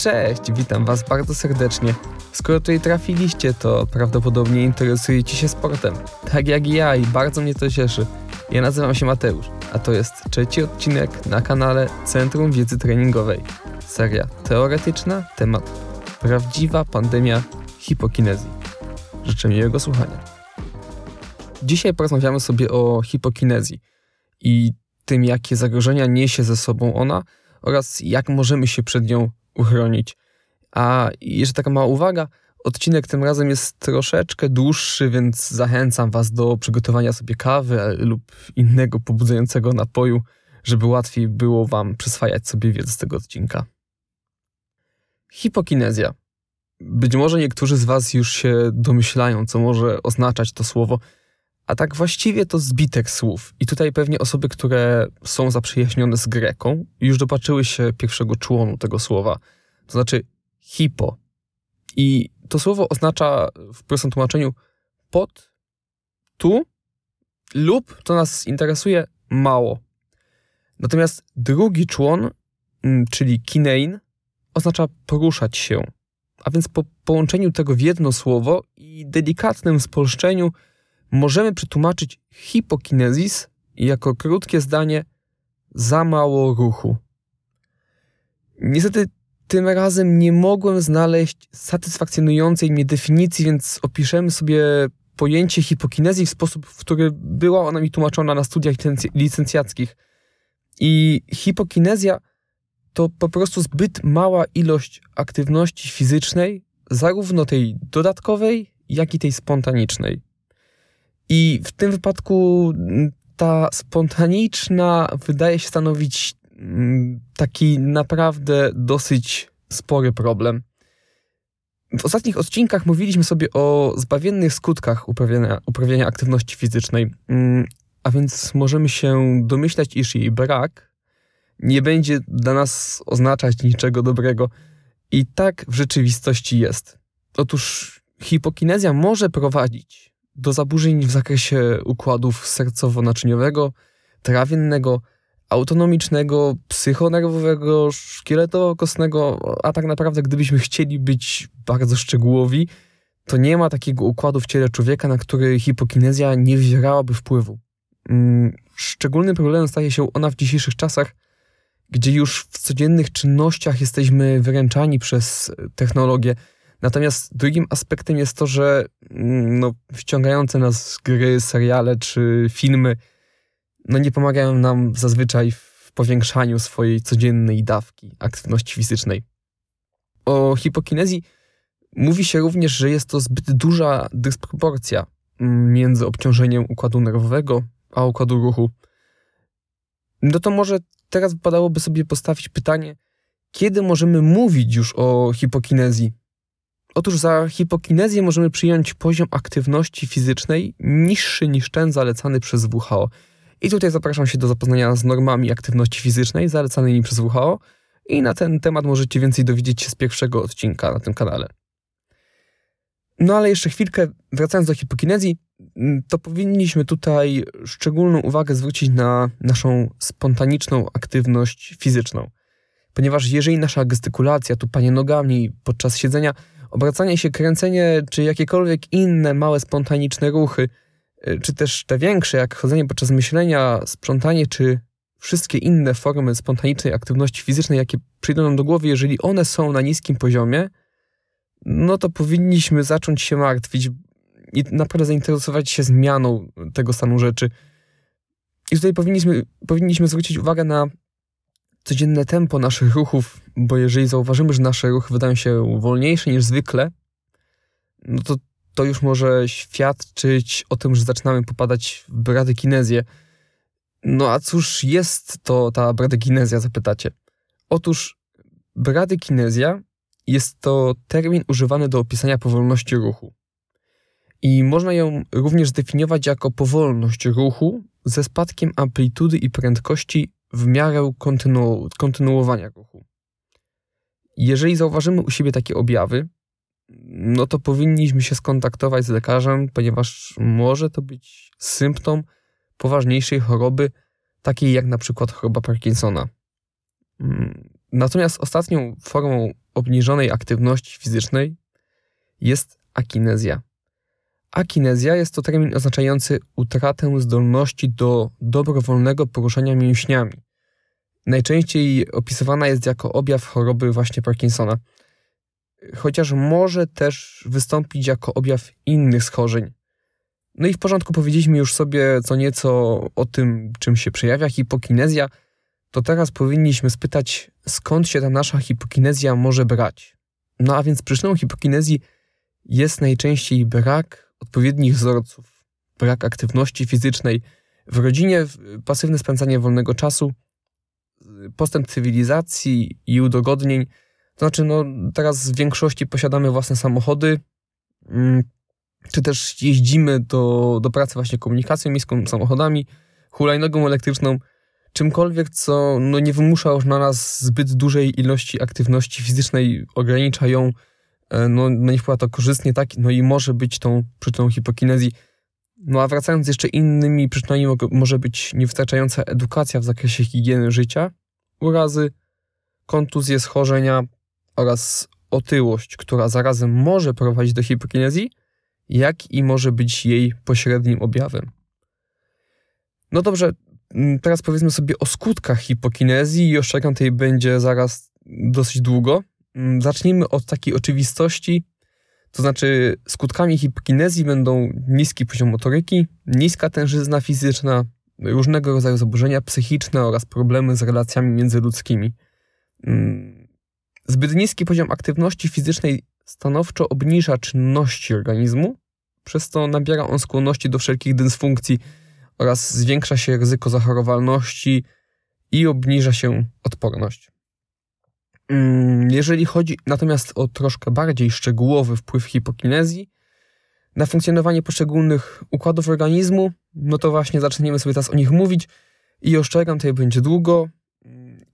Cześć, witam Was bardzo serdecznie. Skoro tutaj trafiliście, to prawdopodobnie interesujecie się sportem. Tak jak i ja i bardzo mnie to cieszy. Ja nazywam się Mateusz, a to jest trzeci odcinek na kanale Centrum Wiedzy Treningowej. Seria teoretyczna, temat prawdziwa pandemia hipokinezji. Życzę miłego słuchania. Dzisiaj porozmawiamy sobie o hipokinezji i tym, jakie zagrożenia niesie ze sobą ona oraz jak możemy się przed nią uchronić. A jeszcze taka mała uwaga, odcinek tym razem jest troszeczkę dłuższy, więc zachęcam Was do przygotowania sobie kawy lub innego pobudzającego napoju, żeby łatwiej było Wam przyswajać sobie wiedzę z tego odcinka. Hipokinezja. Być może niektórzy z Was już się domyślają, co może oznaczać to słowo, a tak właściwie to zbitek słów. I tutaj pewnie osoby, które są zaprzyjaźnione z Greką, już dopatrzyły się pierwszego członu tego słowa, to znaczy hipo. I to słowo oznacza w prostym tłumaczeniu pod, tu lub, to nas interesuje, mało. Natomiast drugi człon, mm, czyli kinein, oznacza poruszać się. A więc po połączeniu tego w jedno słowo i delikatnym spolszczeniu możemy przetłumaczyć hipokinezis jako krótkie zdanie za mało ruchu. Niestety tym razem nie mogłem znaleźć satysfakcjonującej mnie definicji, więc opiszemy sobie pojęcie hipokinezji w sposób, w który była ona mi tłumaczona na studiach licencjackich. I hipokinezja to po prostu zbyt mała ilość aktywności fizycznej, zarówno tej dodatkowej, jak i tej spontanicznej. I w tym wypadku mm, ta spontaniczna wydaje się stanowić mm, taki naprawdę dosyć spory problem. W ostatnich odcinkach mówiliśmy sobie o zbawiennych skutkach uprawiania, uprawiania aktywności fizycznej, mm, a więc możemy się domyślać, iż jej brak nie będzie dla nas oznaczać niczego dobrego. I tak w rzeczywistości jest. Otóż hipokinezja może prowadzić do zaburzeń w zakresie układów sercowo-naczyniowego, trawiennego, autonomicznego, psychonerwowego, szkieletowo-kostnego, a tak naprawdę gdybyśmy chcieli być bardzo szczegółowi, to nie ma takiego układu w ciele człowieka, na który hipokinezja nie wywierałaby wpływu. Mm, szczególnym problemem staje się ona w dzisiejszych czasach, gdzie już w codziennych czynnościach jesteśmy wyręczani przez technologię, Natomiast drugim aspektem jest to, że mm, no, wciągające nas gry, seriale czy filmy no, nie pomagają nam zazwyczaj w powiększaniu swojej codziennej dawki aktywności fizycznej. O hipokinezji mówi się również, że jest to zbyt duża dysproporcja mm, między obciążeniem układu nerwowego a układu ruchu. No to może teraz wypadałoby sobie postawić pytanie, kiedy możemy mówić już o hipokinezji? Otóż za hipokinezję możemy przyjąć poziom aktywności fizycznej niższy niż ten zalecany przez WHO. I tutaj zapraszam się do zapoznania z normami aktywności fizycznej zalecanymi przez WHO i na ten temat możecie więcej dowiedzieć się z pierwszego odcinka na tym kanale. No ale jeszcze chwilkę, wracając do hipokinezji, mm, to powinniśmy tutaj szczególną uwagę zwrócić na naszą spontaniczną aktywność fizyczną. Ponieważ jeżeli nasza gestykulacja, tupanie nogami podczas siedzenia Obracanie się, kręcenie, czy jakiekolwiek inne małe, spontaniczne ruchy, y, czy też te większe, jak chodzenie podczas myślenia, sprzątanie, czy wszystkie inne formy spontanicznej aktywności fizycznej, jakie przyjdą nam do głowy, jeżeli one są na niskim poziomie, no to powinniśmy zacząć się martwić i naprawdę zainteresować się zmianą tego stanu rzeczy. I tutaj powinniśmy, powinniśmy zwrócić uwagę na codzienne tempo naszych ruchów, bo jeżeli zauważymy, że nasze ruchy wydają się wolniejsze niż zwykle, no to to już może świadczyć o tym, że zaczynamy popadać w bradykinezję. No a cóż jest to ta bradykinezja, zapytacie? Otóż bradykinezja jest to termin używany do opisania powolności ruchu. I można ją również zdefiniować jako powolność ruchu ze spadkiem amplitudy i prędkości w miarę kontynu kontynuowania ruchu. Jeżeli zauważymy u siebie takie objawy, no to powinniśmy się skontaktować z lekarzem, ponieważ może to być symptom poważniejszej choroby, takiej jak na przykład choroba Parkinsona. Mm, natomiast ostatnią formą obniżonej aktywności fizycznej jest akinezja. Akinezja jest to termin oznaczający utratę zdolności do dobrowolnego poruszania mięśniami. Najczęściej opisywana jest jako objaw choroby właśnie Parkinsona, chociaż może też wystąpić jako objaw innych schorzeń. No i w porządku powiedzieliśmy już sobie co nieco o tym, czym się przejawia hipokinezja, to teraz powinniśmy spytać, skąd się ta nasza hipokinezja może brać. No a więc przyczyną hipokinezji jest najczęściej brak odpowiednich wzorców, brak aktywności fizycznej w rodzinie, pasywne spędzanie wolnego czasu, postęp cywilizacji i udogodnień. To znaczy, no, teraz w większości posiadamy własne samochody, mm, czy też jeździmy do, do pracy właśnie komunikacją miejską, samochodami, hulajnogą elektryczną, czymkolwiek, co no, nie wymusza już na nas zbyt dużej ilości aktywności fizycznej, ogranicza ją, no, no nie wpływa to korzystnie, tak, no i może być tą przyczyną hipokinezji. No a wracając jeszcze innymi przyczynami może być niewystarczająca edukacja w zakresie higieny życia, urazy, kontuzje, schorzenia oraz otyłość, która zarazem może prowadzić do hipokinezji, jak i może być jej pośrednim objawem. No dobrze, mm, teraz powiedzmy sobie o skutkach hipokinezji i ostrzegam tej będzie zaraz dosyć długo. Mm, zacznijmy od takiej oczywistości, to znaczy skutkami hipokinezji będą niski poziom motoryki, niska tężyzna fizyczna, różnego rodzaju zaburzenia psychiczne oraz problemy z relacjami międzyludzkimi. Mm, zbyt niski poziom aktywności fizycznej stanowczo obniża czynności organizmu, przez to nabiera on skłonności do wszelkich dysfunkcji oraz zwiększa się ryzyko zachorowalności i obniża się odporność. Mm, jeżeli chodzi natomiast o troszkę bardziej szczegółowy wpływ hipokinezji na funkcjonowanie poszczególnych układów organizmu, no to właśnie zaczniemy sobie teraz o nich mówić i ostrzegam, tutaj będzie długo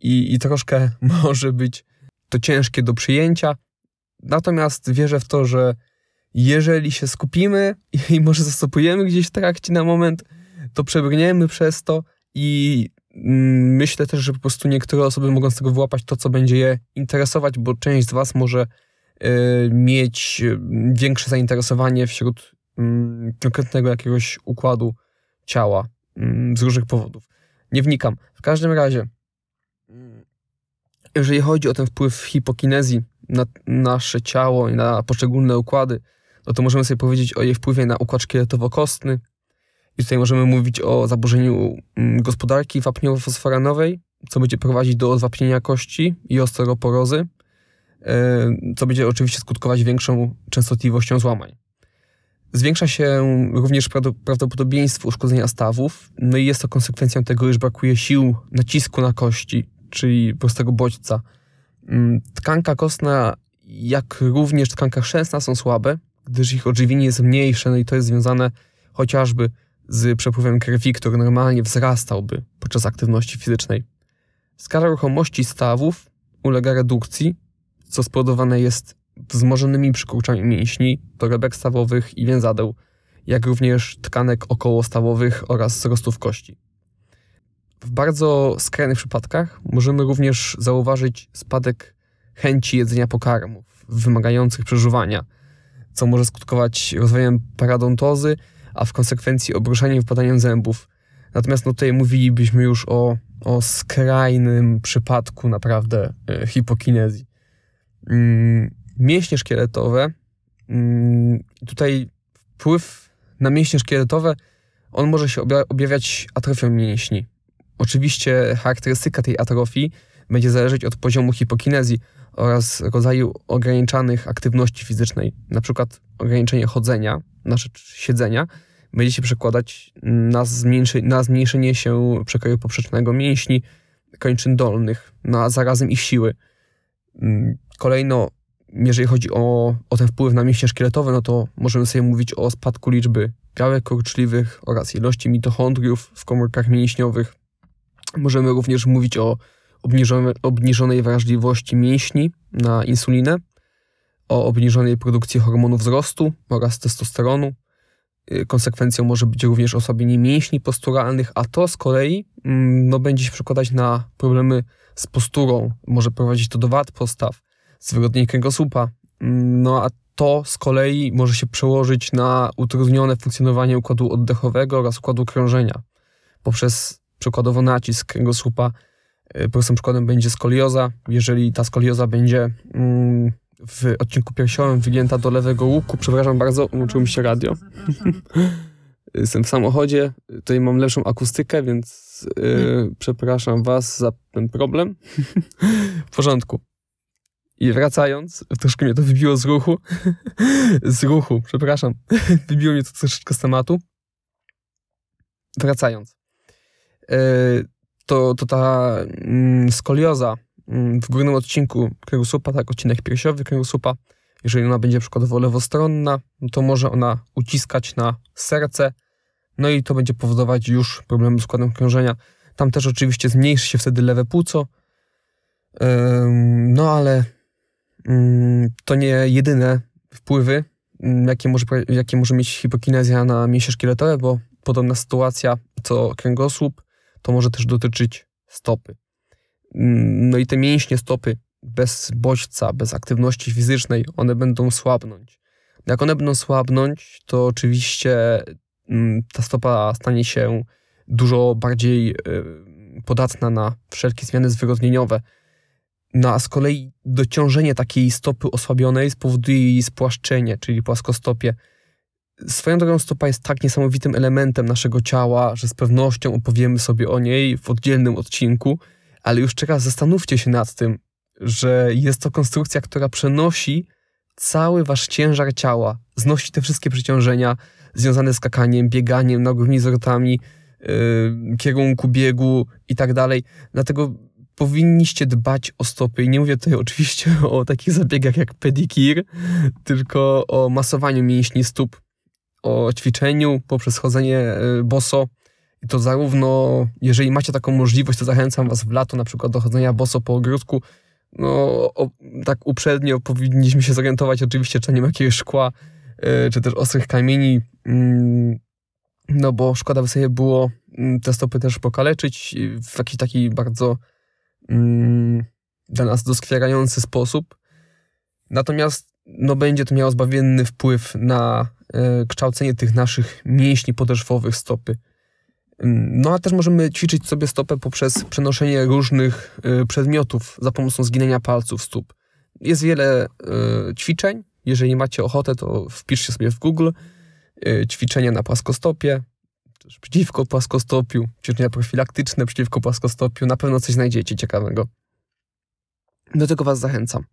i, i troszkę może być to ciężkie do przyjęcia. Natomiast wierzę w to, że jeżeli się skupimy i może zastopujemy gdzieś w trakcie na moment, to przebrniemy przez to i myślę też, że po prostu niektóre osoby mogą z tego wyłapać to, co będzie je interesować, bo część z Was może y, mieć y, większe zainteresowanie wśród y, konkretnego jakiegoś układu ciała mm, z różnych powodów. Nie wnikam. W każdym razie, jeżeli chodzi o ten wpływ hipokinezji na nasze ciało i na poszczególne układy, no to możemy sobie powiedzieć o jej wpływie na układ szkieletowo-kostny. I tutaj możemy mówić o zaburzeniu mm, gospodarki wapniowo-fosforanowej, co będzie prowadzić do odwapnienia kości i osteoporozy, e, co będzie oczywiście skutkować większą częstotliwością złamań. Zwiększa się również prawdopodobieństwo uszkodzenia stawów, no i jest to konsekwencją tego, iż brakuje sił nacisku na kości, czyli prostego bodźca. Mm, tkanka kostna, jak również tkanka chrzęsna są słabe, gdyż ich odżywienie jest mniejsze, no i to jest związane chociażby z przepływem krwi, który normalnie wzrastałby podczas aktywności fizycznej. Skala ruchomości stawów ulega redukcji, co spowodowane jest wzmożonymi przykurczami mięśni, torebek stawowych i więzadeł, jak również tkanek okołostawowych oraz wzrostów kości. W bardzo skrajnych przypadkach możemy również zauważyć spadek chęci jedzenia pokarmów wymagających przeżuwania, co może skutkować rozwojem paradontozy, a w konsekwencji obruszaniem wypadaniem zębów. Natomiast no tutaj mówilibyśmy już o, o skrajnym przypadku naprawdę e, hipokinezji. Mm, mięśnie szkieletowe, mm, tutaj wpływ na mięśnie szkieletowe, on może się objawiać atrofią mięśni. Oczywiście charakterystyka tej atrofii będzie zależeć od poziomu hipokinezji oraz rodzaju ograniczanych aktywności fizycznej, na przykład ograniczenie chodzenia na rzecz siedzenia, będzie się przekładać na, zmniejszy, na zmniejszenie się przekroju poprzecznego mięśni, kończyn dolnych, na zarazem ich siły. Mm, kolejno, jeżeli chodzi o, o ten wpływ na mięśnie szkieletowe, no to możemy sobie mówić o spadku liczby białek kurczliwych oraz ilości mitochondriów w komórkach mięśniowych. Możemy również mówić o obniżone, obniżonej wrażliwości mięśni na insulinę, o obniżonej produkcji hormonu wzrostu oraz testosteronu. Y, konsekwencją może być również osłabienie mięśni posturalnych, a to z kolei mm, no, będzie się przekładać na problemy z posturą, może prowadzić to do wad postaw, zwyrodnienie kręgosłupa. No a to z kolei może się przełożyć na utrudnione funkcjonowanie układu oddechowego oraz układu krążenia poprzez przykładowo nacisk kręgosłupa. Y, prostym przykładem będzie skolioza. Jeżeli ta skolioza będzie mm, w odcinku piersiowym wygięta do lewego łuku, przepraszam bardzo, łączyło mi się radio. Jestem w samochodzie, tutaj mam lepszą akustykę, więc yy, przepraszam was za ten problem. w porządku. I wracając, troszkę mnie to wybiło z ruchu. z ruchu, przepraszam. wybiło mnie to troszeczkę z tematu. Wracając. Yy, to, to ta mm, skolioza w górnym odcinku kręgosłupa, tak, odcinek piersiowy kręgosłupa, jeżeli ona będzie przykładowo lewostronna, no to może ona uciskać na serce, no i to będzie powodować już problemy z układem krążenia. Tam też oczywiście zmniejszy się wtedy lewe płuco, no ale to nie jedyne wpływy, jakie może, jakie może mieć hipokinezja na mięśnie szkieletowe, bo podobna sytuacja co kręgosłup, to może też dotyczyć stopy. No i te mięśnie stopy bez bodźca, bez aktywności fizycznej, one będą słabnąć. Jak one będą słabnąć, to oczywiście ta stopa stanie się dużo bardziej y, podatna na wszelkie zmiany zwyrodnieniowe, no a z kolei dociążenie takiej stopy osłabionej spowoduje jej spłaszczenie, czyli płaskostopie. Swoją drogą stopa jest tak niesamowitym elementem naszego ciała, że z pewnością opowiemy sobie o niej w oddzielnym odcinku, ale już teraz zastanówcie się nad tym, że jest to konstrukcja, która przenosi cały wasz ciężar ciała, znosi te wszystkie przeciążenia związane z skakaniem, bieganiem, nogłymi zwrotami, yy, kierunku biegu i tak dalej. Dlatego powinniście dbać o stopy. I nie mówię tutaj oczywiście o takich zabiegach jak pedikir, tylko o masowaniu mięśni stóp, o ćwiczeniu poprzez chodzenie e, boso. I to zarówno, jeżeli macie taką możliwość, to zachęcam was w lato na przykład do chodzenia boso po ogródku. No, o, tak uprzednio powinniśmy się zorientować oczywiście, czy nie ma jakiegoś szkła, e, czy też ostrych kamieni, mm, no bo szkoda by sobie było mm, te stopy też pokaleczyć w jakiś taki bardzo mm, dla nas doskwierający sposób. Natomiast no, będzie to miało zbawienny wpływ na e, kształcenie tych naszych mięśni podeszwowych stopy. No a też możemy ćwiczyć sobie stopę poprzez przenoszenie różnych e, przedmiotów za pomocą zginania palców stóp. Jest wiele e, ćwiczeń. Jeżeli macie ochotę, to wpiszcie sobie w Google e, ćwiczenia na płaskostopie, też przeciwko płaskostopiu, ćwiczenia profilaktyczne przeciwko płaskostopiu, na pewno coś znajdziecie ciekawego. Do tego Was zachęcam.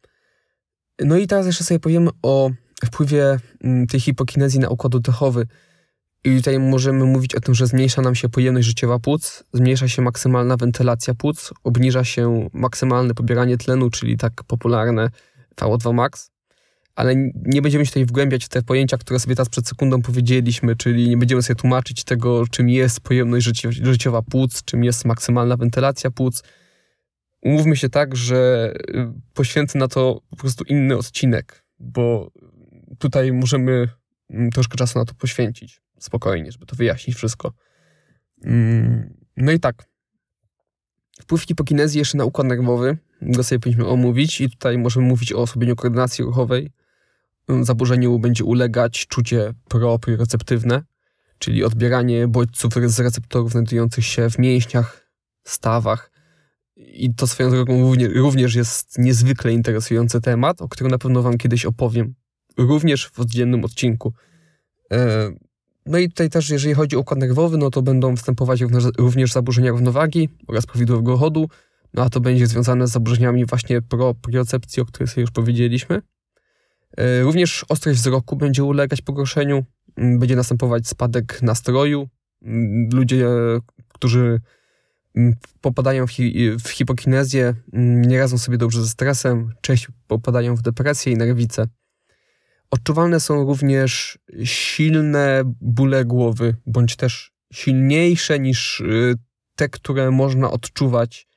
No i teraz jeszcze sobie powiemy o wpływie mm, tej hipokinezji na układ oddechowy. I tutaj możemy mówić o tym, że zmniejsza nam się pojemność życiowa płuc, zmniejsza się maksymalna wentylacja płuc, obniża się maksymalne pobieranie tlenu, czyli tak popularne VO2 max ale nie będziemy się tutaj wgłębiać w te pojęcia, które sobie teraz przed sekundą powiedzieliśmy, czyli nie będziemy sobie tłumaczyć tego, czym jest pojemność życiowa płuc, czym jest maksymalna wentylacja płuc. Umówmy się tak, że y, poświęcę na to po prostu inny odcinek, bo tutaj możemy mm, troszkę czasu na to poświęcić spokojnie, żeby to wyjaśnić wszystko. Mm, no i tak. Wpływ hipokinezji jeszcze na układ nerwowy, go sobie powinniśmy omówić i tutaj możemy mówić o osłabieniu koordynacji ruchowej, zaburzeniu będzie ulegać czucie proprioceptywne, czyli odbieranie bodźców z receptorów znajdujących się w mięśniach, stawach. I to swoją drogą również jest niezwykle interesujący temat, o którym na pewno Wam kiedyś opowiem, również w oddzielnym odcinku. E, no i tutaj też, jeżeli chodzi o układ nerwowy, no to będą występować również zaburzenia równowagi oraz prawidłowego chodu, no a to będzie związane z zaburzeniami właśnie propriocepcji, o których sobie już powiedzieliśmy. E, również ostrość wzroku będzie ulegać pogorszeniu, mm, będzie następować spadek nastroju. Mm, ludzie, którzy mm, popadają w, hi w hipokinezję, nie radzą sobie dobrze ze stresem, część popadają w depresję i nerwice. Odczuwalne są również silne bóle głowy, bądź też silniejsze niż y, te, które można odczuwać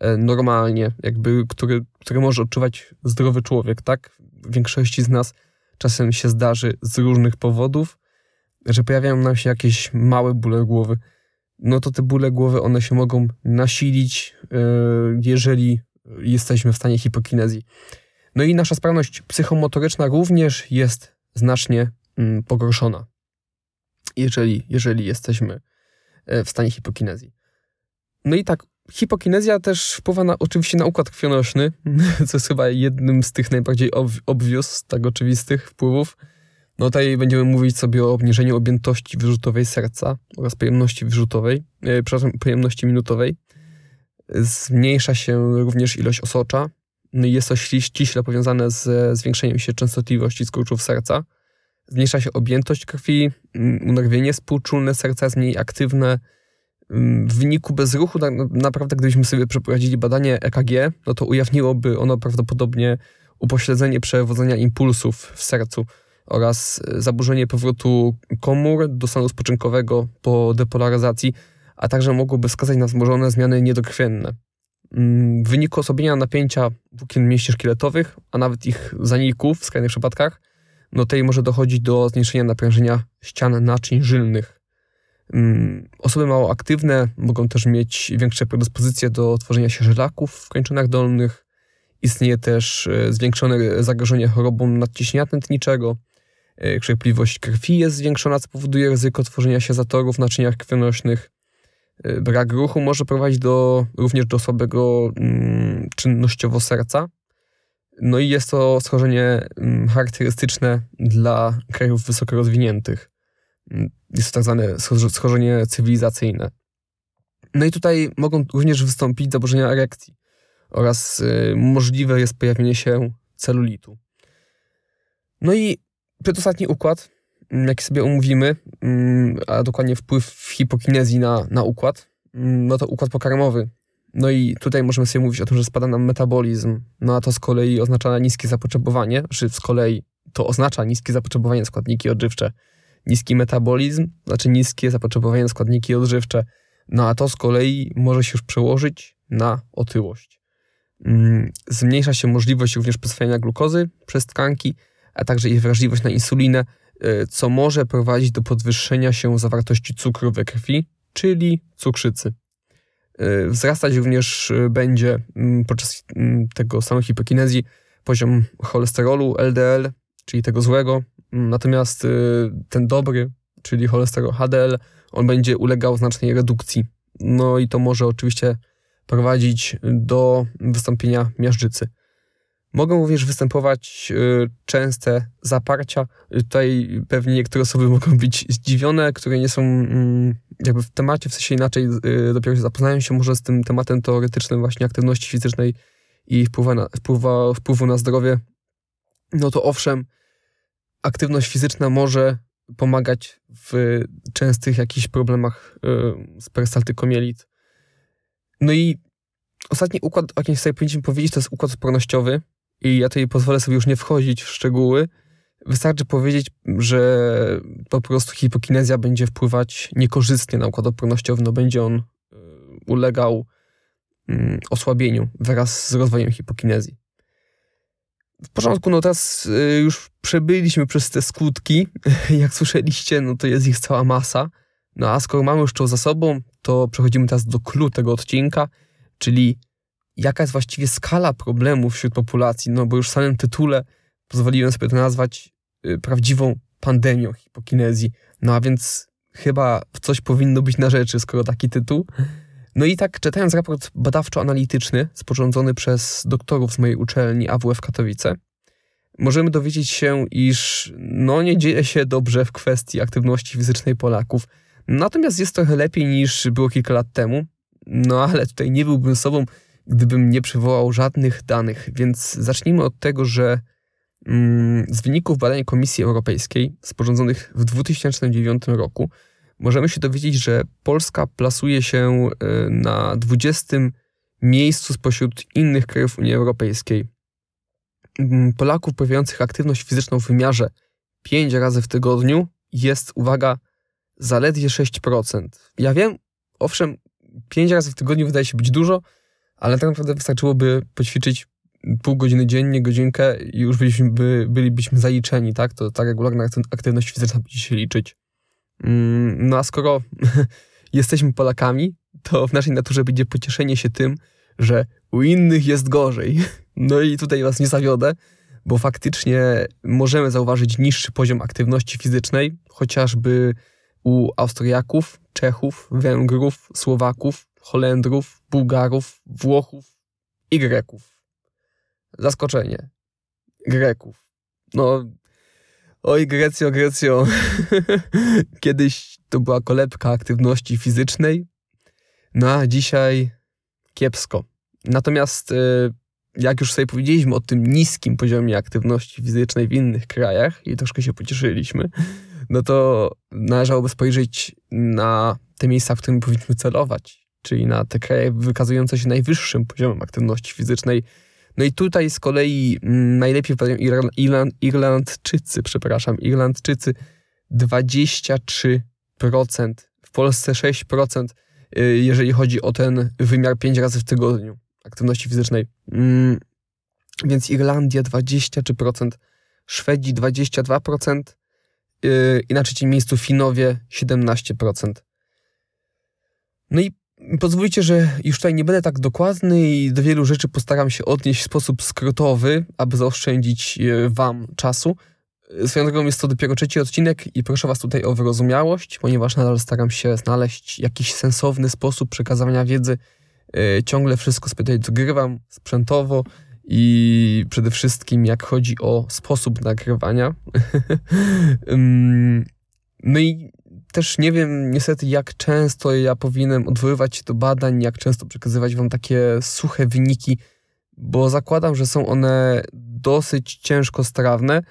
e, normalnie, jakby, które, które może odczuwać zdrowy człowiek, tak? większości z nas czasem się zdarzy z różnych powodów, że pojawiają nam się jakieś małe bóle głowy. No to te bóle głowy, one się mogą nasilić, e, jeżeli jesteśmy w stanie hipokinezji. No i nasza sprawność psychomotoryczna również jest znacznie mm, pogorszona, jeżeli, jeżeli jesteśmy e, w stanie hipokinezji. No i tak, hipokinezja też wpływa na, oczywiście na układ krwionośny, co jest chyba jednym z tych najbardziej obvious, tak oczywistych wpływów. No tutaj będziemy mówić sobie o obniżeniu objętości wyrzutowej serca oraz pojemności wyrzutowej, e, przepraszam, pojemności minutowej. Zmniejsza się również ilość osocza, jest to ściśle powiązane z zwiększeniem się częstotliwości skurczów serca. Zmniejsza się objętość krwi, mm, unerwienie współczulne serca jest mniej aktywne. Mm, w wyniku bezruchu, tak naprawdę gdybyśmy sobie przeprowadzili badanie EKG, no to ujawniłoby ono prawdopodobnie upośledzenie przewodzenia impulsów w sercu oraz e, zaburzenie powrotu komór do stanu spoczynkowego po depolaryzacji, a także mogłoby wskazać na wzmożone zmiany niedokrwienne. Mm, w wyniku osłabienia napięcia włókien mięśni szkieletowych, a nawet ich zaniku w skrajnych przypadkach, no tutaj może dochodzić do zmniejszenia naprężenia ścian naczyń żylnych. Mm, osoby mało aktywne mogą też mieć większe predyspozycje do tworzenia się żelaków w kończynach dolnych. Istnieje też e, zwiększone zagrożenie chorobą nadciśnienia tętniczego. E, krzepliwość krwi jest zwiększona, co powoduje ryzyko tworzenia się zatorów w naczyniach krwionośnych. Y, brak ruchu może prowadzić do, również do słabego mm, czynnościowo serca. No i jest to schorzenie mm, charakterystyczne dla krajów wysoko rozwiniętych. Mm, jest to tak zwane schorzenie cywilizacyjne. No i tutaj mogą również wystąpić zaburzenia erekcji oraz y, możliwe jest pojawienie się celulitu. No i przedostatni układ jak sobie omówimy, mm, a dokładnie wpływ hipokinezji na, na układ, mm, no to układ pokarmowy. No i tutaj możemy sobie mówić o tym, że spada nam metabolizm, no a to z kolei oznacza niskie zapotrzebowanie, czy z kolei to oznacza niskie zapotrzebowanie na składniki odżywcze. Niski metabolizm znaczy niskie zapotrzebowanie na składniki odżywcze, no a to z kolei może się już przełożyć na otyłość. Zmniejsza się możliwość również przyswajania glukozy przez tkanki, a także ich wrażliwość na insulinę, co może prowadzić do podwyższenia się zawartości cukru we krwi, czyli cukrzycy. E, wzrastać również e, będzie mm, podczas mm, tego samej hipokinezji poziom cholesterolu LDL, czyli tego złego, mm, natomiast ten dobry, czyli cholesterol HDL, on będzie ulegał znacznej redukcji. No i to może oczywiście prowadzić do wystąpienia miażdżycy. Mogą również występować y, częste zaparcia. Tutaj pewnie niektóre osoby mogą być zdziwione, które nie są mm, jakby w temacie, w sensie inaczej y, dopiero zapoznają się może z tym tematem teoretycznym właśnie aktywności fizycznej i wpływu na, wpływa, wpływu na zdrowie. No to owszem, aktywność fizyczna może pomagać w częstych jakichś problemach y, z peristaltykomielit. No i ostatni układ, o jakim sobie powinniśmy powiedzieć, to jest układ odpornościowy i ja tutaj pozwolę sobie już nie wchodzić w szczegóły. Wystarczy powiedzieć, że po prostu hipokinezja będzie wpływać niekorzystnie na układ odpornościowy, no będzie on e, ulegał mm, osłabieniu wraz z rozwojem hipokinezji. W początku, no teraz e, już przebyliśmy przez te skutki. Jak słyszeliście, no to jest ich cała masa. No a skoro mamy już to za sobą, to przechodzimy teraz do clue tego odcinka, czyli jaka jest właściwie skala problemów wśród populacji, no bo już w samym tytule pozwoliłem sobie to nazwać y, prawdziwą pandemią hipokinezji. No a więc chyba coś powinno być na rzeczy, skoro taki tytuł. No i tak czytając raport badawczo-analityczny sporządzony przez doktorów z mojej uczelni AWF Katowice, możemy dowiedzieć się, iż no nie dzieje się dobrze w kwestii aktywności fizycznej Polaków. Natomiast jest trochę lepiej niż było kilka lat temu. No ale tutaj nie byłbym sobą, gdybym nie przywołał żadnych danych. Więc zacznijmy od tego, że mm, z wyników badań Komisji Europejskiej sporządzonych w 2009 roku możemy się dowiedzieć, że Polska plasuje się e, na 20 miejscu spośród innych krajów Unii Europejskiej. Mm, Polaków uprawiających aktywność fizyczną w wymiarze 5 razy w tygodniu jest, uwaga, zaledwie 6%. Ja wiem, owszem, 5 razy w tygodniu wydaje się być dużo, ale tak naprawdę wystarczyłoby poćwiczyć pół godziny dziennie, godzinkę i już byliśmy, by, bylibyśmy zaliczeni, tak? To ta regularna aktywność fizyczna będzie się liczyć. Mm, no a skoro jesteśmy Polakami, to w naszej naturze będzie pocieszenie się tym, że u innych jest gorzej. No i tutaj was nie zawiodę, bo faktycznie możemy zauważyć niższy poziom aktywności fizycznej, chociażby u Austriaków, Czechów, Węgrów, Słowaków, Holendrów, Bułgarów, Włochów i Greków. Zaskoczenie. Greków. No, oj Grecjo, Grecjo. Kiedyś to była kolebka aktywności fizycznej, no a dzisiaj kiepsko. Natomiast e, jak już sobie powiedzieliśmy o tym niskim poziomie aktywności fizycznej w innych krajach i troszkę się pocieszyliśmy, no to należałoby spojrzeć na te miejsca, w których powinniśmy celować, czyli na te kraje wykazujące się najwyższym poziomem aktywności fizycznej. No i tutaj z kolei mm, najlepiej wypadają Irland, Irlandczycy, przepraszam, Irlandczycy 23%, w Polsce 6%, y, jeżeli chodzi o ten wymiar 5 razy w tygodniu aktywności fizycznej. Mm, więc Irlandia 23%, Szwedzi 22%, yy, i na trzecim miejscu Finowie 17%. No i pozwólcie, że już tutaj nie będę tak dokładny i do wielu rzeczy postaram się odnieść w sposób skrótowy, aby zaoszczędzić yy, Wam czasu. Swoją drogą jest to dopiero trzeci odcinek i proszę Was tutaj o wyrozumiałość, ponieważ nadal staram się znaleźć jakiś sensowny sposób przekazywania wiedzy E, ciągle wszystko sobie tutaj dogrywam sprzętowo i przede wszystkim jak chodzi o sposób nagrywania. no i też nie wiem niestety jak często ja powinienem odwoływać się do badań, jak często przekazywać wam takie suche wyniki, bo zakładam, że są one dosyć ciężko strawne.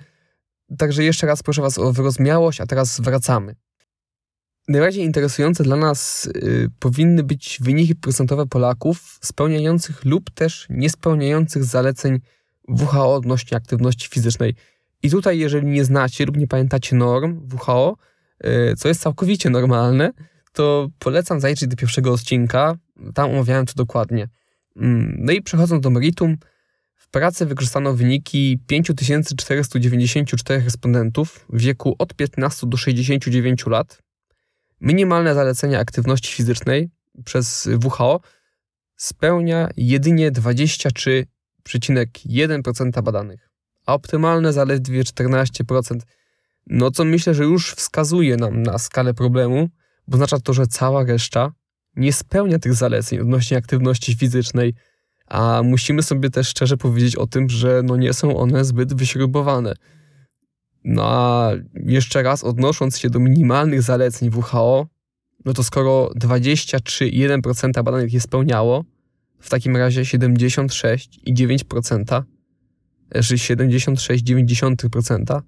Także jeszcze raz proszę was o wyrozumiałość, a teraz wracamy. Najbardziej interesujące dla nas y, powinny być wyniki procentowe Polaków spełniających lub też niespełniających zaleceń WHO odnośnie aktywności fizycznej. I tutaj, jeżeli nie znacie lub nie pamiętacie norm WHO, co jest całkowicie normalne, to polecam zajrzeć do pierwszego odcinka. Tam omawiałem to dokładnie. Mm, no i przechodząc do meritum, w pracy wykorzystano wyniki 5494 respondentów w wieku od 15 do 69 lat Minimalne zalecenia aktywności fizycznej przez WHO spełnia jedynie 23,1% badanych, a optymalne zaledwie 14%. No co myślę, że już wskazuje nam na skalę problemu, bo oznacza to, że cała reszta nie spełnia tych zaleceń odnośnie aktywności fizycznej, a musimy sobie też szczerze powiedzieć o tym, że no nie są one zbyt wyśrubowane. No a jeszcze raz odnosząc się do minimalnych zaleceń WHO, no to skoro 23,1% badanych je spełniało, w takim razie 76,9%, czy 76,9%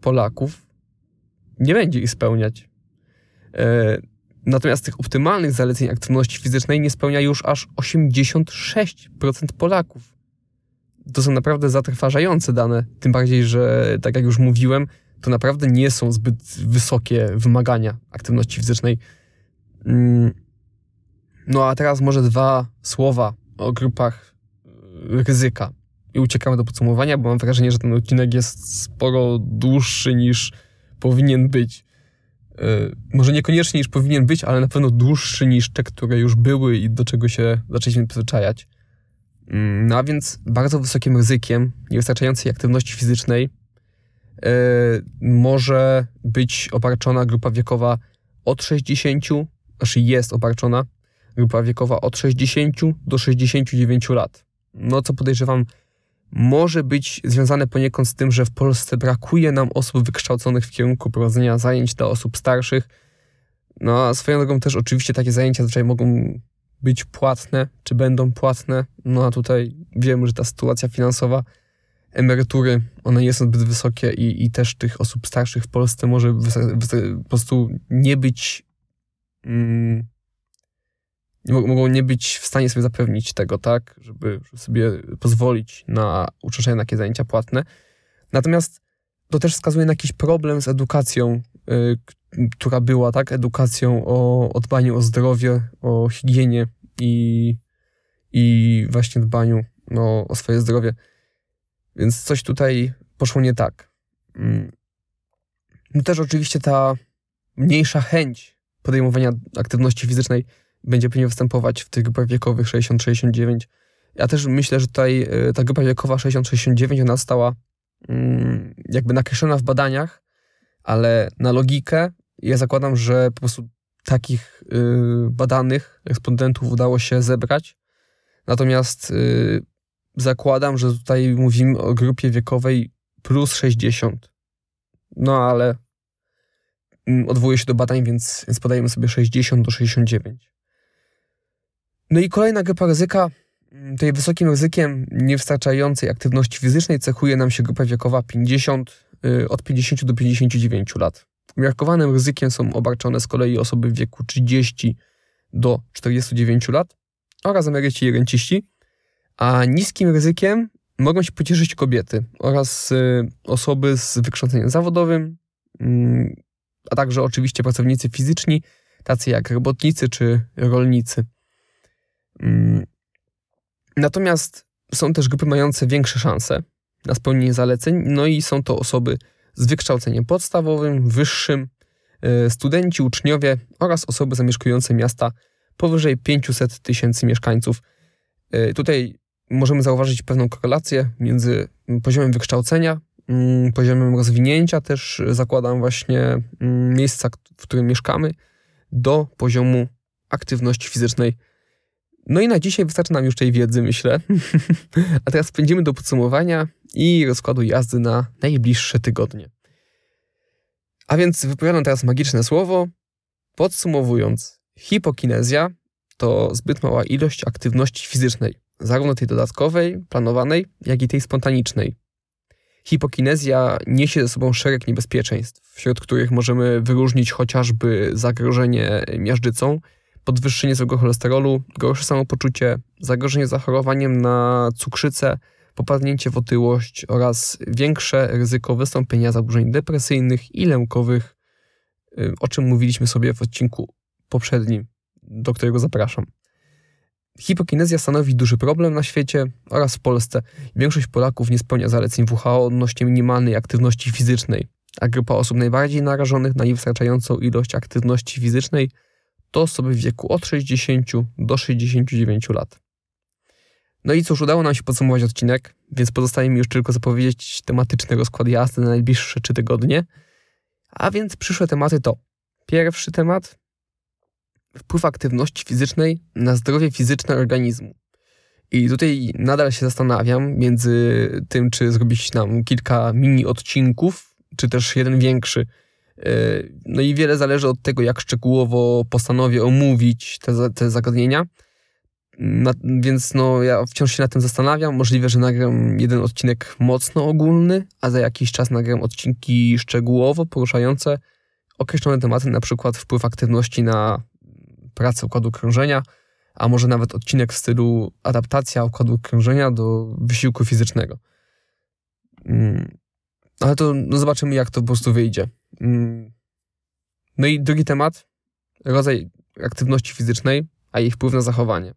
Polaków nie będzie ich spełniać. E, natomiast tych optymalnych zaleceń aktywności fizycznej nie spełnia już aż 86% Polaków to są naprawdę zatrważające dane. Tym bardziej, że tak jak już mówiłem, to naprawdę nie są zbyt wysokie wymagania aktywności fizycznej. Mm. No a teraz może dwa słowa o grupach y, ryzyka. I uciekamy do podsumowania, bo mam wrażenie, że ten odcinek jest sporo dłuższy niż powinien być. Yy, może niekoniecznie niż powinien być, ale na pewno dłuższy niż te, które już były i do czego się zaczęliśmy przyzwyczajać. Mm, no a więc bardzo wysokim ryzykiem niewystarczającej aktywności fizycznej yy, może być obarczona grupa wiekowa od 60, znaczy jest obarczona grupa wiekowa od 60 do 69 lat. No co podejrzewam, może być związane poniekąd z tym, że w Polsce brakuje nam osób wykształconych w kierunku prowadzenia zajęć dla osób starszych. No a swoją drogą też oczywiście takie zajęcia zazwyczaj mogą być płatne, czy będą płatne. No a tutaj wiemy, że ta sytuacja finansowa, emerytury, one nie są zbyt wysokie i, i też tych osób starszych w Polsce może po prostu nie być, mm, mogą nie być w stanie sobie zapewnić tego, tak, żeby, sobie pozwolić na uczestniczenie na takie zajęcia płatne. Natomiast to też wskazuje na jakiś problem z edukacją, y, która była, tak, edukacją o, o dbaniu o zdrowie, o higienie i, i właśnie dbaniu no, o swoje zdrowie. Więc coś tutaj poszło nie tak. Mm. No też oczywiście ta mniejsza chęć podejmowania aktywności fizycznej będzie pewnie występować w tych grupach wiekowych 60-69, Ja też myślę, że tutaj y, ta grupa wiekowa 60-69, ona stała mm, jakby nakreślona w badaniach, ale na logikę ja zakładam, że po prostu takich y, badanych respondentów udało się zebrać. Natomiast y, zakładam, że tutaj mówimy o grupie wiekowej plus 60. No ale mm, odwołuję się do badań, więc, więc podajemy sobie 60 do 69. No i kolejna grupa ryzyka. Mm, Tutaj wysokim ryzykiem niewystarczającej aktywności fizycznej cechuje nam się grupa wiekowa 50, y, od 50 do 59 lat. Umiarkowanym ryzykiem są obarczone z kolei osoby w wieku 30 do 49 lat oraz emeryci i renciści, a niskim ryzykiem mogą się pocieszyć kobiety oraz y, osoby z wykształceniem zawodowym, mm, a także oczywiście pracownicy fizyczni, tacy jak robotnicy czy rolnicy. Mm. Natomiast są też grupy mające większe szanse na spełnienie zaleceń, no i są to osoby z wykształceniem podstawowym, wyższym, y, studenci, uczniowie oraz osoby zamieszkujące miasta powyżej 500 tysięcy mieszkańców. Y, Tutaj możemy zauważyć pewną korelację między poziomem wykształcenia, mm, poziomem rozwinięcia, też zakładam właśnie mm, miejsca, w którym mieszkamy, do poziomu aktywności fizycznej. No i na dzisiaj wystarczy nam już tej wiedzy, myślę. A teraz przejdziemy do podsumowania i rozkładu jazdy na najbliższe tygodnie. A więc wypowiadam teraz magiczne słowo. Podsumowując, hipokinezja to zbyt mała ilość aktywności fizycznej, zarówno tej dodatkowej, planowanej, jak i tej spontanicznej. Hipokinezja niesie ze sobą szereg niebezpieczeństw, wśród których możemy wyróżnić chociażby zagrożenie miażdżycą, podwyższenie złego cholesterolu, gorsze samopoczucie, zagrożenie zachorowaniem na cukrzycę, popadnięcie w otyłość oraz większe ryzyko wystąpienia zaburzeń depresyjnych i lękowych, y, o czym mówiliśmy sobie w odcinku poprzednim, do którego zapraszam. Hipokinezja stanowi duży problem na świecie oraz w Polsce. Większość Polaków nie spełnia zaleceń WHO odnośnie minimalnej aktywności fizycznej, a grupa osób najbardziej narażonych na niewystarczającą ilość aktywności fizycznej to osoby w wieku od 60 do 69 lat. No i cóż, udało nam się podsumować odcinek, więc pozostaje mi już tylko zapowiedzieć tematyczny rozkład jazdy na najbliższe 3 tygodnie. A więc przyszłe tematy to pierwszy temat wpływ aktywności fizycznej na zdrowie fizyczne organizmu. I tutaj nadal się zastanawiam między tym, czy zrobić nam kilka mini odcinków, czy też jeden większy. No i wiele zależy od tego, jak szczegółowo postanowię omówić te, te zagadnienia. Na, więc no, ja wciąż się nad tym zastanawiam. Możliwe, że nagram jeden odcinek mocno ogólny, a za jakiś czas nagram odcinki szczegółowo poruszające określone tematy, na przykład wpływ aktywności na pracę układu krążenia, a może nawet odcinek w stylu adaptacja układu krążenia do wysiłku fizycznego. Mm. Ale to no zobaczymy, jak to po prostu wyjdzie. Mm. No i drugi temat, rodzaj aktywności fizycznej, a jej wpływ na zachowanie.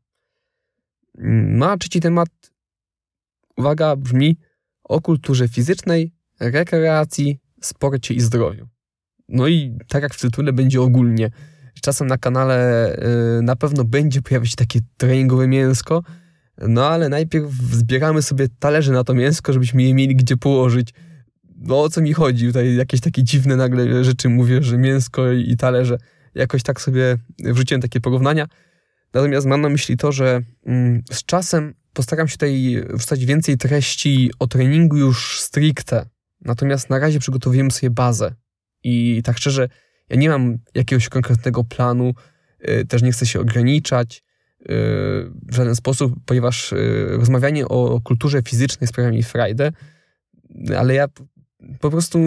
Mm. No a trzeci temat, uwaga, brzmi o kulturze fizycznej, rekreacji, sporcie i zdrowiu. No i tak jak w tytule będzie ogólnie, czasem na kanale y, na pewno będzie pojawiać się takie treningowe mięsko, no ale najpierw zbieramy sobie talerze na to mięsko, żebyśmy je mieli gdzie położyć. No o co mi chodzi? Tutaj jakieś takie dziwne nagle rzeczy mówię, że mięsko i talerze. Jakoś tak sobie wrzuciłem takie porównania. Natomiast mam na myśli to, że mm, z czasem postaram się tutaj wrzucać więcej treści o treningu już stricte. Natomiast na razie przygotowujemy sobie bazę. I tak szczerze, ja nie mam jakiegoś konkretnego planu, y, też nie chcę się ograniczać y, w żaden sposób, ponieważ y, rozmawianie o kulturze fizycznej sprawia mi frajdę, ale ja po prostu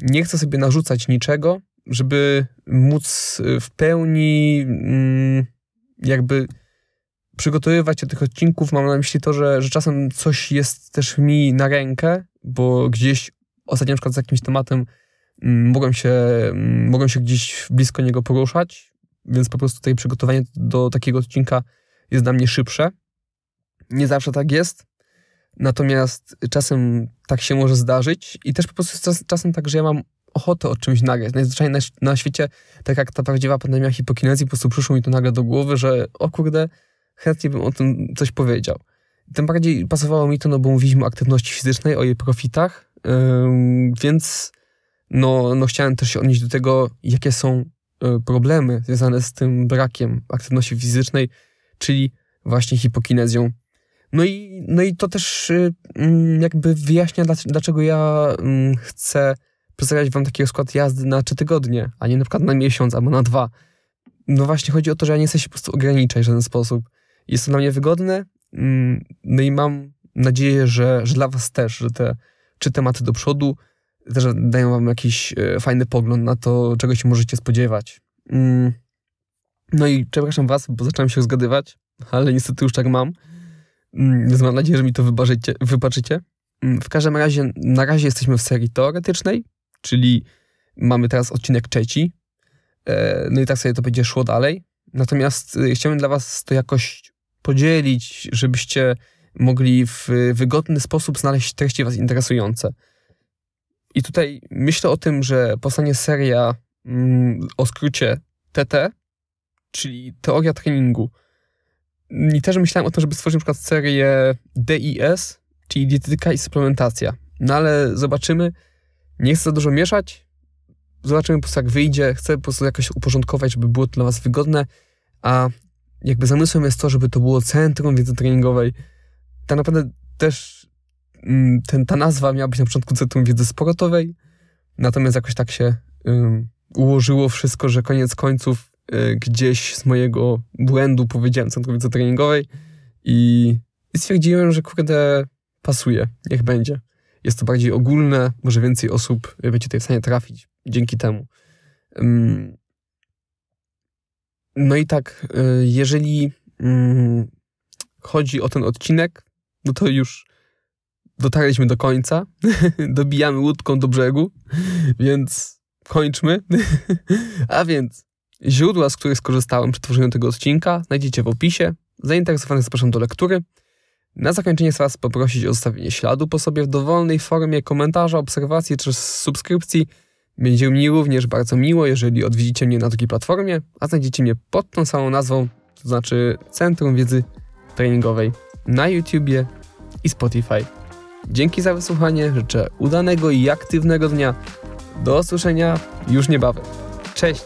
nie chcę sobie narzucać niczego, żeby móc w pełni mm, jakby przygotowywać się do tych odcinków. Mam na myśli to, że, że czasem coś jest też mi na rękę, bo gdzieś ostatnio na przykład z jakimś tematem Mm, mogłem się, mm, mogłem się gdzieś blisko niego poruszać, więc po prostu tutaj przygotowanie do takiego odcinka jest dla mnie szybsze. Nie zawsze tak jest, natomiast czasem tak się może zdarzyć i też po prostu jest czasem tak, że ja mam ochotę o czymś nagrać. Najzwyczajniej na, na świecie, tak jak ta prawdziwa pandemia hipokinezji, po prostu przyszło mi to nagle do głowy, że o kurde, chętnie bym o tym coś powiedział. Tym bardziej pasowało mi to, no bo mówiliśmy o aktywności fizycznej, o jej profitach, więc no, no chciałem też się odnieść do tego, jakie są e, problemy związane z tym brakiem aktywności fizycznej, czyli właśnie hipokinezją. No i, no i to też y, mm, jakby wyjaśnia, dlaczego ja mm, chcę przedstawiać wam taki rozkład jazdy na trzy tygodnie, a nie na przykład na miesiąc albo na dwa. No właśnie chodzi o to, że ja nie chcę się po prostu ograniczać w żaden sposób. Jest to dla mnie wygodne, mm, no i mam nadzieję, że, że dla was też, że te trzy tematy do przodu też dają wam jakiś e, fajny pogląd na to, czego się możecie spodziewać. No i przepraszam was, bo zacząłem się zgadywać, ale niestety już tak mam. Mm, mam nadzieję, że mi to wybaczycie. wybaczycie. Mm, w każdym razie, na razie jesteśmy w serii teoretycznej, czyli mamy teraz odcinek trzeci. E, no i tak sobie to będzie szło dalej. Natomiast y, chciałbym dla was to jakoś podzielić, żebyście mogli w wygodny sposób znaleźć treści was interesujące. I tutaj myślę o tym, że powstanie seria mm, o skrócie TT, czyli teoria treningu, i też myślałem o tym, żeby stworzyć na przykład serię DIS, czyli dietetyka i suplementacja. No ale zobaczymy. Nie chcę za dużo mieszać. Zobaczymy po prostu jak wyjdzie. Chcę po prostu jakoś uporządkować, żeby było to dla was wygodne. A jakby zamysłem jest to, żeby to było centrum wiedzy treningowej. Tak naprawdę też mm, ten, ta nazwa miała być na początku centrum wiedzy sportowej. Natomiast jakoś tak się um, ułożyło wszystko, że koniec końców gdzieś z mojego błędu powiedziałem centrowicy treningowej i, i stwierdziłem, że kurde, pasuje, niech będzie. Jest to bardziej ogólne, może więcej osób będzie tutaj w stanie trafić dzięki temu. No i tak, y, jeżeli mm, chodzi o ten odcinek, no to już dotarliśmy do końca. Dobijamy łódką do brzegu, więc kończmy. A więc Źródła, z których skorzystałem przy tworzeniu tego odcinka, znajdziecie w opisie. Zainteresowanych zapraszam do lektury. Na zakończenie chcę Was poprosić o zostawienie śladu po sobie w dowolnej formie komentarza, obserwacji czy subskrypcji. Będzie mi również bardzo miło, jeżeli odwiedzicie mnie na takiej platformie, a znajdziecie mnie pod tą samą nazwą, to znaczy Centrum Wiedzy Treningowej na YouTubie i Spotify. Dzięki za wysłuchanie, życzę udanego i aktywnego dnia. Do usłyszenia już niebawem. Cześć!